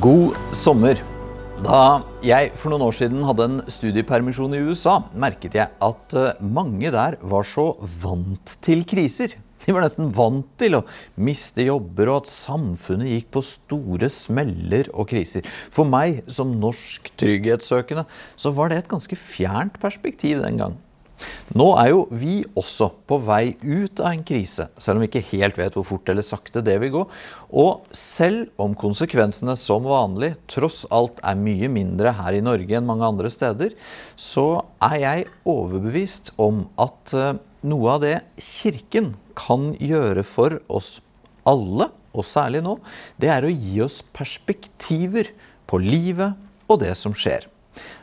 God sommer. Da jeg for noen år siden hadde en studiepermisjon i USA, merket jeg at eh, mange der var så vant til kriser. De var nesten vant til å miste jobber, og at samfunnet gikk på store smeller og kriser. For meg som norsk trygghetssøkende så var det et ganske fjernt perspektiv den gang. Nå er jo vi også på vei ut av en krise, selv om vi ikke helt vet hvor fort eller sakte det vil gå. Og selv om konsekvensene som vanlig tross alt er mye mindre her i Norge enn mange andre steder, så er jeg overbevist om at eh, noe av det Kirken kan gjøre for oss alle, og særlig nå, det er å gi oss perspektiver på livet og det som skjer.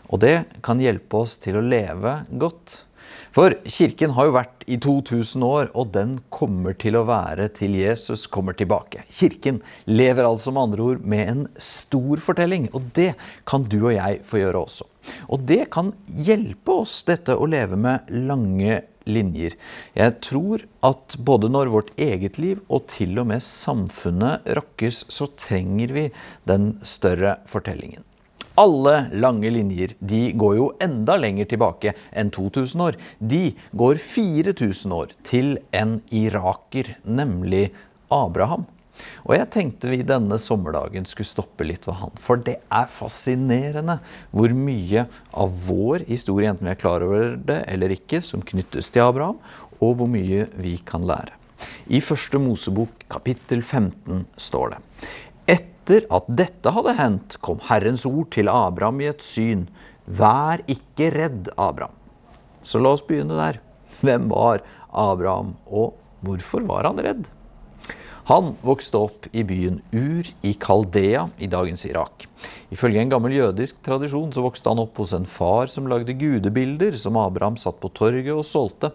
Og det kan hjelpe oss til å leve godt. For kirken har jo vært i 2000 år, og den kommer til å være til Jesus kommer tilbake. Kirken lever altså med andre ord med en stor fortelling, og det kan du og jeg få gjøre også. Og det kan hjelpe oss, dette å leve med lange linjer. Jeg tror at både når vårt eget liv og til og med samfunnet rokkes, så trenger vi den større fortellingen. Alle lange linjer de går jo enda lenger tilbake enn 2000 år. De går 4000 år til en iraker, nemlig Abraham. Og jeg tenkte vi denne sommerdagen skulle stoppe litt ved han. For det er fascinerende hvor mye av vår historie, enten vi er klar over det eller ikke, som knyttes til Abraham, og hvor mye vi kan lære. I første Mosebok kapittel 15 står det etter at dette hadde hendt, kom Herrens ord til Abraham i et syn. Vær ikke redd, Abraham. Så la oss begynne der. Hvem var Abraham, og hvorfor var han redd? Han vokste opp i byen Ur i Kaldea i dagens Irak. Ifølge en gammel jødisk tradisjon så vokste han opp hos en far som lagde gudebilder som Abraham satt på torget og solgte.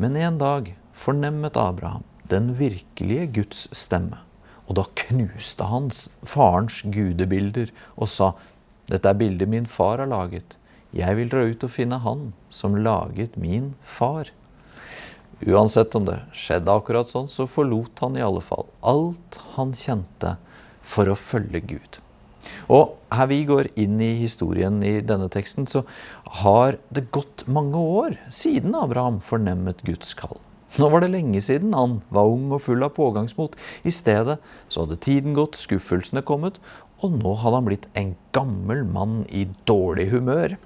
Men en dag fornemmet Abraham den virkelige Guds stemme. Og da knuste han farens gudebilder og sa, dette er bildet min far har laget. Jeg vil dra ut og finne han som laget min far. Uansett om det skjedde akkurat sånn, så forlot han i alle fall alt han kjente for å følge Gud. Og her vi går inn i historien i denne teksten, så har det gått mange år siden Abraham fornemmet Guds kall. Nå var det lenge siden han var ung og full av pågangsmot. I stedet så hadde tiden gått, skuffelsene kommet, og nå hadde han blitt en gammel mann i dårlig humør.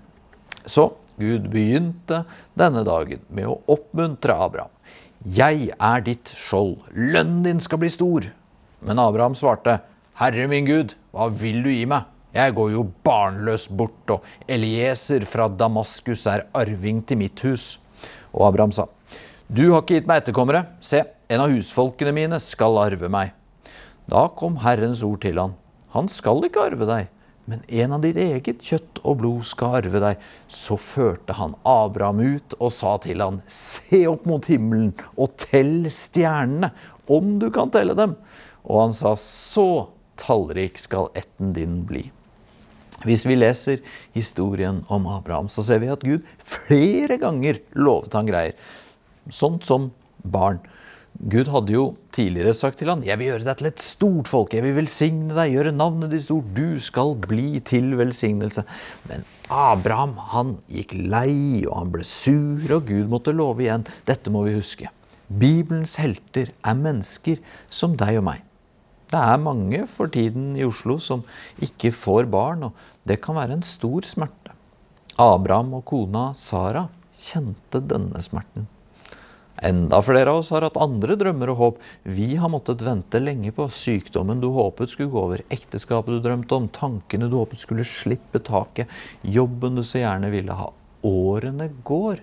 Så Gud begynte denne dagen med å oppmuntre Abraham. Jeg er ditt skjold, lønnen din skal bli stor. Men Abraham svarte, Herre min Gud, hva vil du gi meg? Jeg går jo barnløs bort, og Elieser fra Damaskus er arving til mitt hus. Og Abraham sa, du har ikke gitt meg etterkommere. Se, en av husfolkene mine skal arve meg. Da kom Herrens ord til han. Han skal ikke arve deg, men en av ditt eget kjøtt og blod skal arve deg. Så førte han Abraham ut og sa til han, se opp mot himmelen og tell stjernene, om du kan telle dem. Og han sa, så tallrik skal etten din bli. Hvis vi leser historien om Abraham, så ser vi at Gud flere ganger lovet han greier. Sånt som barn. Gud hadde jo tidligere sagt til han, 'Jeg vil gjøre deg til et stort folk. Jeg vil velsigne deg, gjøre navnet ditt stort. Du skal bli til velsignelse.' Men Abraham han gikk lei, og han ble sur, og Gud måtte love igjen. Dette må vi huske. Bibelens helter er mennesker som deg og meg. Det er mange for tiden i Oslo som ikke får barn, og det kan være en stor smerte. Abraham og kona Sara kjente denne smerten. Enda flere av oss har hatt andre drømmer og håp. Vi har måttet vente lenge på sykdommen du håpet skulle gå over, ekteskapet du drømte om, tankene du håpet skulle slippe taket, jobben du så gjerne ville ha. Årene går.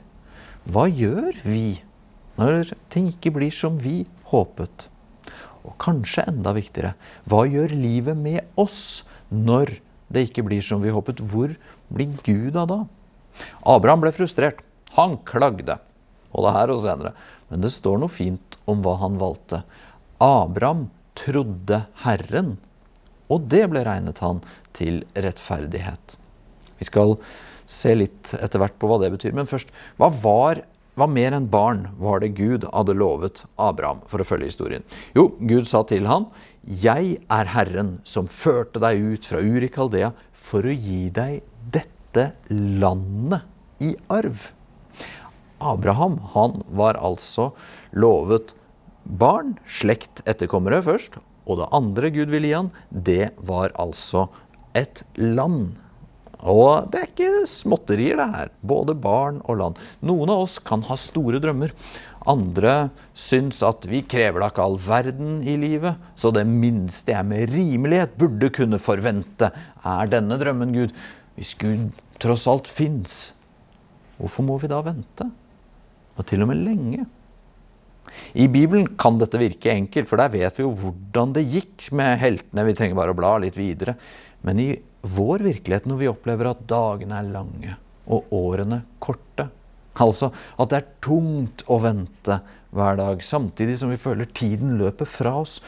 Hva gjør vi når ting ikke blir som vi håpet? Og kanskje enda viktigere, hva gjør livet med oss når det ikke blir som vi håpet? Hvor blir Gud av da? Abraham ble frustrert. Han klagde både her og senere. Men det står noe fint om hva han valgte. Abraham trodde Herren, og det ble regnet han til rettferdighet. Vi skal se litt etter hvert på hva det betyr. Men først, hva var hva mer enn barn var det Gud hadde lovet Abraham, for å følge historien? Jo, Gud sa til han, 'Jeg er Herren som førte deg ut fra Urikaldea for å gi deg dette landet i arv'. Abraham han var altså lovet barn, slekt, etterkommere først. Og det andre Gud ville gi han, det var altså et land. Og det er ikke småtterier, det her. Både barn og land. Noen av oss kan ha store drømmer. Andre syns at vi krever da ikke all verden i livet, så det minste jeg med rimelighet burde kunne forvente, er denne drømmen, Gud. Hvis Gud tross alt fins, hvorfor må vi da vente? Og til og med lenge. I Bibelen kan dette virke enkelt, for der vet vi jo hvordan det gikk med heltene. Vi trenger bare å bla litt videre. Men i vår virkelighet, når vi opplever at dagene er lange og årene korte, altså at det er tungt å vente hver dag, samtidig som vi føler tiden løper fra oss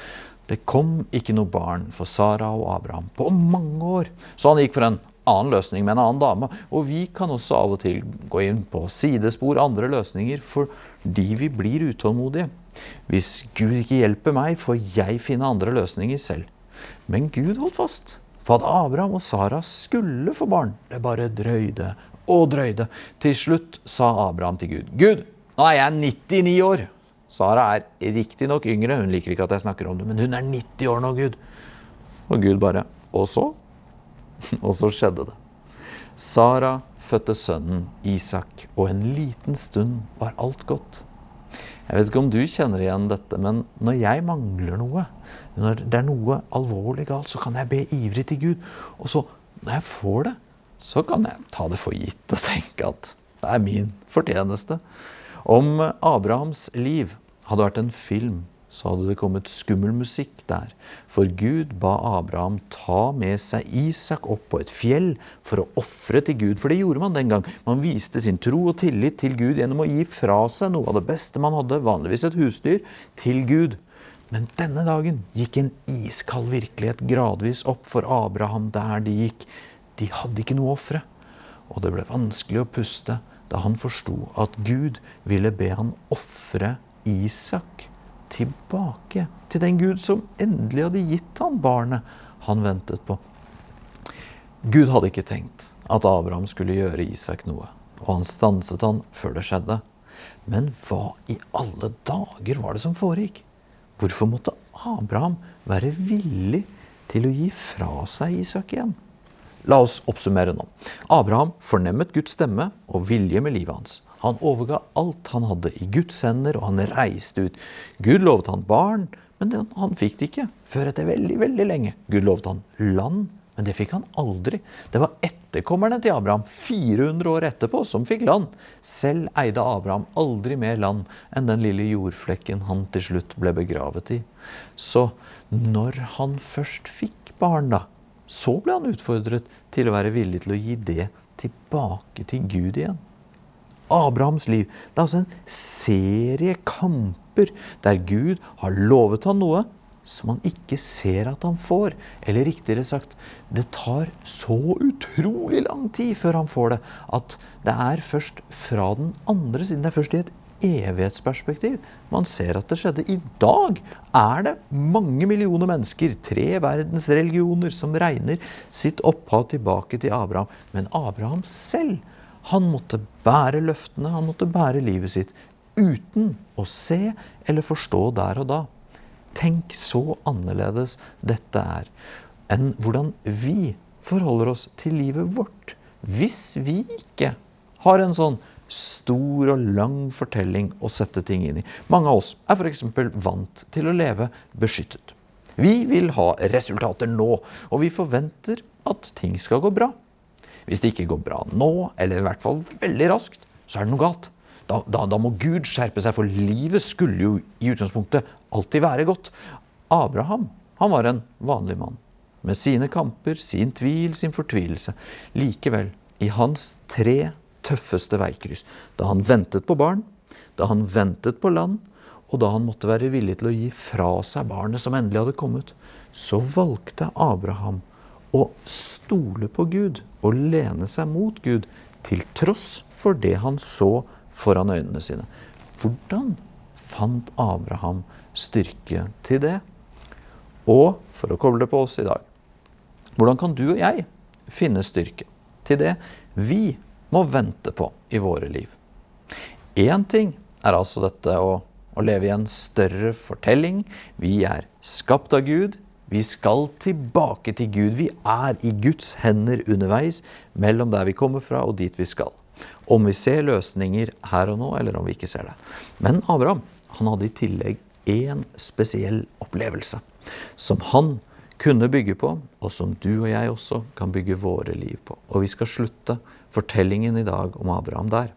Det kom ikke noe barn for Sara og Abraham på mange år, så han gikk for en annen løsning med en annen dame. Og vi kan også av og til gå inn på sidespor, andre løsninger, fordi vi blir utålmodige. Hvis Gud ikke hjelper meg, får jeg finne andre løsninger selv. Men Gud holdt fast på at Abraham og Sara skulle få barn. Det bare drøyde og drøyde. Til slutt sa Abraham til Gud, Gud, nå er jeg 99 år. Sara er riktignok yngre, hun liker ikke at jeg snakker om det, men hun er 90 år nå, Gud. Og Gud bare Og så? Og så skjedde det. Sara fødte sønnen Isak, og en liten stund var alt godt. Jeg vet ikke om du kjenner igjen dette, men når jeg mangler noe, når det er noe alvorlig galt, så kan jeg be ivrig til Gud. Og så, når jeg får det, så kan jeg ta det for gitt og tenke at det er min fortjeneste. Om Abrahams liv hadde vært en film, så hadde det kommet skummel musikk der. For Gud ba Abraham ta med seg Isak opp på et fjell for å ofre til Gud. For det gjorde man den gang. Man viste sin tro og tillit til Gud gjennom å gi fra seg noe av det beste man hadde, vanligvis et husdyr, til Gud. Men denne dagen gikk en iskald virkelighet gradvis opp for Abraham der de gikk. De hadde ikke noe å ofre. Og det ble vanskelig å puste da han forsto at Gud ville be han ofre Isak tilbake til den Gud som endelig hadde gitt han barnet han ventet på. Gud hadde ikke tenkt at Abraham skulle gjøre Isak noe, og han stanset han før det skjedde. Men hva i alle dager var det som foregikk? Hvorfor måtte Abraham være villig til å gi fra seg Isak igjen? La oss oppsummere nå. Abraham fornemmet Guds stemme og vilje med livet hans. Han overga alt han hadde i Guds hender, og han reiste ut. Gud lovet han barn, men han fikk det ikke før etter veldig, veldig lenge. Gud lovet han land, men det fikk han aldri. Det var etterkommerne til Abraham 400 år etterpå som fikk land. Selv eide Abraham aldri mer land enn den lille jordflekken han til slutt ble begravet i. Så når han først fikk barn, da, så ble han utfordret til å være villig til å gi det tilbake til Gud igjen. Abrahams liv. Det er altså en serie kamper der Gud har lovet han noe som han ikke ser at han får. Eller riktigere sagt, det tar så utrolig lang tid før han får det, at det er først fra den andre siden. Det er først i et evighetsperspektiv man ser at det skjedde. I dag er det mange millioner mennesker, tre verdensreligioner, som regner sitt opphav tilbake til Abraham. Men Abraham selv han måtte bære løftene, han måtte bære livet sitt uten å se eller forstå der og da. Tenk så annerledes dette er enn hvordan vi forholder oss til livet vårt hvis vi ikke har en sånn stor og lang fortelling å sette ting inn i. Mange av oss er f.eks. vant til å leve beskyttet. Vi vil ha resultater nå, og vi forventer at ting skal gå bra. Hvis det ikke går bra nå, eller i hvert fall veldig raskt, så er det noe galt. Da, da, da, må Gud skjerpe seg, for livet skulle jo i utgangspunktet alltid være godt. Abraham han var en vanlig mann med sine kamper, sin tvil, sin fortvilelse. Likevel, i hans tre tøffeste veikryss, da han ventet på barn, da han ventet på land, og da han måtte være villig til å gi fra seg barnet som endelig hadde kommet, så valgte Abraham å stole på Gud og lene seg mot Gud, til tross for det han så foran øynene sine. Hvordan fant Abraham styrke til det? Og for å koble på oss i dag hvordan kan du og jeg finne styrke til det vi må vente på i våre liv? Én ting er altså dette å, å leve i en større fortelling. Vi er skapt av Gud. Vi skal tilbake til Gud. Vi er i Guds hender underveis mellom der vi kommer fra og dit vi skal. Om vi ser løsninger her og nå, eller om vi ikke ser det. Men Abraham han hadde i tillegg én spesiell opplevelse som han kunne bygge på, og som du og jeg også kan bygge våre liv på. Og vi skal slutte fortellingen i dag om Abraham der.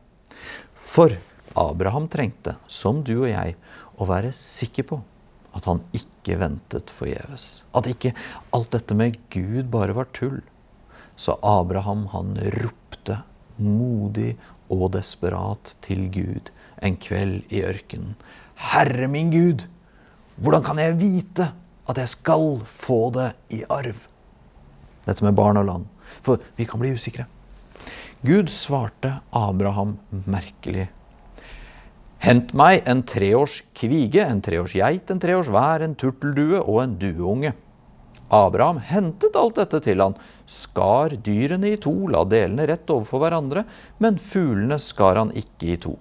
For Abraham trengte, som du og jeg, å være sikker på at han ikke ventet forgjeves. At ikke alt dette med Gud bare var tull. Så Abraham han ropte modig og desperat til Gud en kveld i ørkenen. Herre min Gud, hvordan kan jeg vite at jeg skal få det i arv? Dette med barn og land. For vi kan bli usikre. Gud svarte Abraham merkelig Hent meg en treårs kvige, en treårs geit, en treårs vær, en turteldue og en dueunge. Abraham hentet alt dette til han, skar dyrene i to, la delene rett overfor hverandre, men fuglene skar han ikke i to.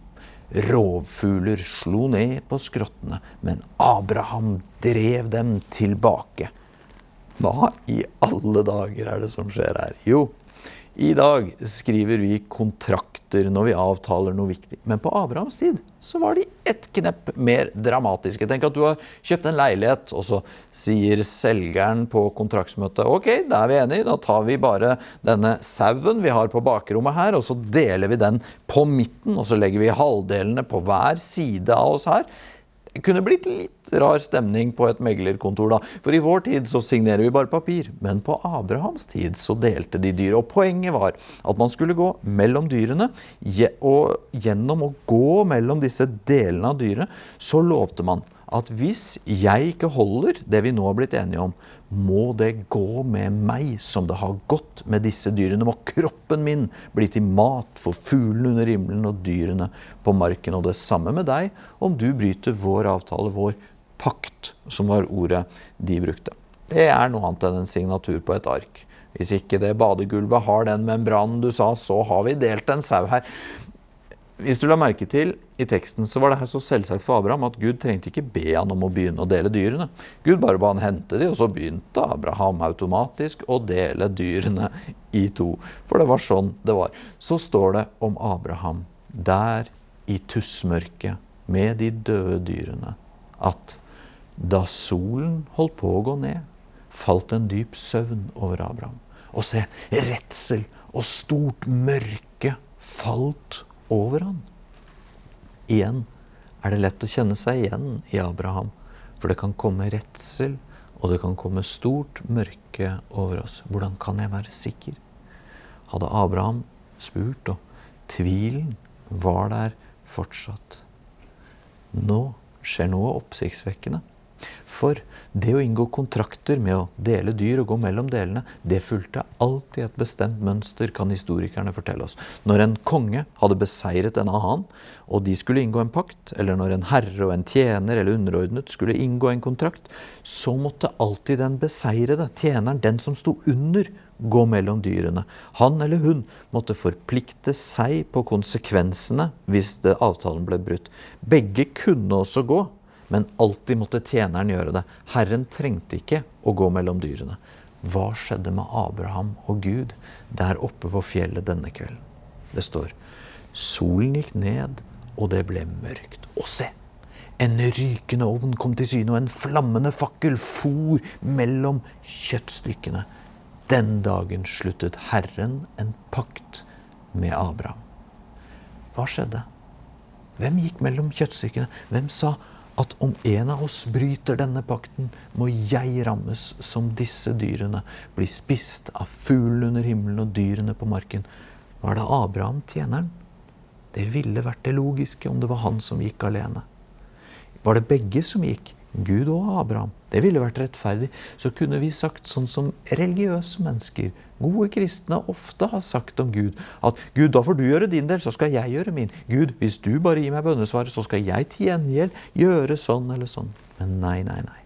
Rovfugler slo ned på skrottene, men Abraham drev dem tilbake. Hva i alle dager er det som skjer her? Jo, i dag skriver vi kontrakter når vi avtaler noe viktig. Men på Abrahams tid så var de ett knepp mer dramatiske. Tenk at du har kjøpt en leilighet, og så sier selgeren på kontraktsmøtet OK, da er vi enige, da tar vi bare denne sauen vi har på bakrommet her, og så deler vi den på midten, og så legger vi halvdelene på hver side av oss her. Kunne blitt litt rar stemning på et meglerkontor, da. For i vår tid så signerer vi bare papir. Men på Abrahams tid så delte de dyr. Og poenget var at man skulle gå mellom dyrene, og gjennom å gå mellom disse delene av dyret, så lovte man at hvis jeg ikke holder det vi nå har blitt enige om, må det gå med meg som det har gått med disse dyrene. Må kroppen min bli til mat for fuglene under himmelen og dyrene på marken. Og det samme med deg om du bryter vår avtale, vår pakt, som var ordet de brukte. Det er noe annet enn en signatur på et ark. Hvis ikke det badegulvet har den membranen du sa, så har vi delt en sau her. Hvis du la merke til i teksten, så var det her så selvsagt for Abraham at Gud trengte ikke be han om å begynne å dele dyrene. Gud bare ba han hente de, og så begynte Abraham automatisk å dele dyrene i to. For det var sånn det var. Så står det om Abraham der i tussmørket med de døde dyrene at da solen holdt på å gå ned, falt en dyp søvn over Abraham. Og se, redsel og stort mørke falt over han. Igjen er det lett å kjenne seg igjen i Abraham, for det kan komme redsel, og det kan komme stort mørke over oss. Hvordan kan jeg være sikker? Hadde Abraham spurt, og tvilen var der fortsatt. Nå skjer noe oppsiktsvekkende. For det å inngå kontrakter med å dele dyr og gå mellom delene, det fulgte alltid et bestemt mønster, kan historikerne fortelle oss. Når en konge hadde beseiret en annen, og de skulle inngå en pakt, eller når en herre og en tjener eller underordnet skulle inngå en kontrakt, så måtte alltid den beseirede, tjeneren, den som sto under, gå mellom dyrene. Han eller hun måtte forplikte seg på konsekvensene hvis avtalen ble brutt. Begge kunne også gå, men alltid måtte tjeneren gjøre det. Herren trengte ikke å gå mellom dyrene. Hva skjedde med Abraham og Gud der oppe på fjellet denne kvelden? Det står solen gikk ned, og det ble mørkt. Og se! En rykende ovn kom til syne, og en flammende fakkel for mellom kjøttstykkene. Den dagen sluttet Herren en pakt med Abraham. Hva skjedde? Hvem gikk mellom kjøttstykkene? Hvem sa at om en av oss bryter denne pakten, må jeg rammes som disse dyrene, bli spist av fuglene under himmelen og dyrene på marken. Var det Abraham, tjeneren? Det ville vært det logiske om det var han som gikk alene. Var det begge som gikk? Gud og Abraham. Det ville vært rettferdig. Så kunne vi sagt sånn som religiøse mennesker, gode kristne, ofte har sagt om Gud. At Gud, da får du gjøre din del, så skal jeg gjøre min. Gud, hvis du bare gir meg bønnesvaret, så skal jeg til gjengjeld gjøre sånn eller sånn. Men nei, nei, nei.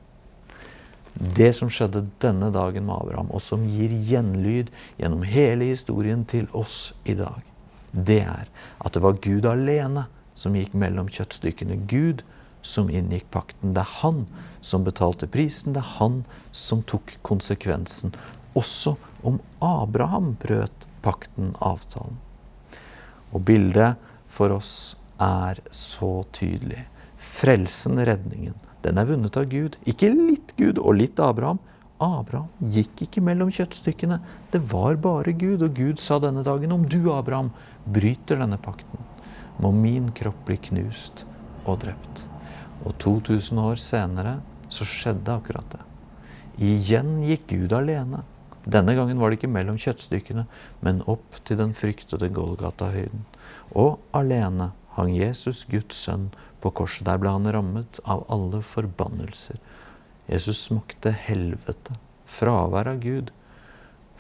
Det som skjedde denne dagen med Abraham, og som gir gjenlyd gjennom hele historien til oss i dag, det er at det var Gud alene som gikk mellom kjøttstykkene. Gud som inngikk pakten. Det er han som betalte prisen. Det er han som tok konsekvensen. Også om Abraham brøt pakten, avtalen. Og bildet for oss er så tydelig. Frelsen, redningen, den er vunnet av Gud. Ikke litt Gud og litt Abraham. Abraham gikk ikke mellom kjøttstykkene. Det var bare Gud. Og Gud sa denne dagen, om du, Abraham, bryter denne pakten, må min kropp bli knust og drept. Og 2000 år senere så skjedde akkurat det. Igjen gikk Gud alene. Denne gangen var det ikke mellom kjøttstykkene, men opp til den fryktede Golgata-høyden. Og alene hang Jesus, Guds sønn, på korset. Der ble han rammet av alle forbannelser. Jesus smakte helvete, fravær av Gud,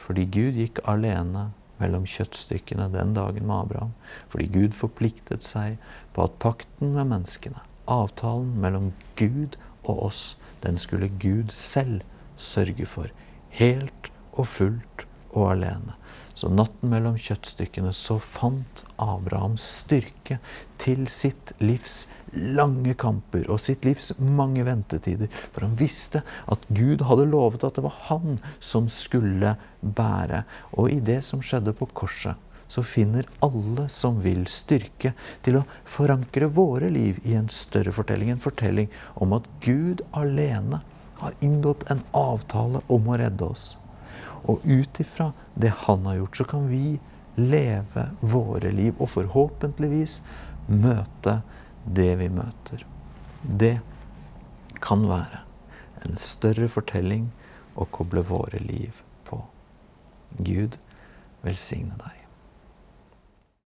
fordi Gud gikk alene mellom kjøttstykkene den dagen med Abraham. Fordi Gud forpliktet seg på at pakten med menneskene avtalen mellom Gud og oss, den skulle Gud selv sørge for. Helt og fullt og alene. Så natten mellom kjøttstykkene så fant Abraham styrke til sitt livs lange kamper og sitt livs mange ventetider. For han visste at Gud hadde lovet at det var han som skulle bære. Og i det som skjedde på korset, så finner alle som vil, styrke til å forankre våre liv i en større fortelling. En fortelling om at Gud alene har inngått en avtale om å redde oss. Og ut ifra det han har gjort, så kan vi leve våre liv og forhåpentligvis møte det vi møter. Det kan være en større fortelling å koble våre liv på. Gud velsigne deg.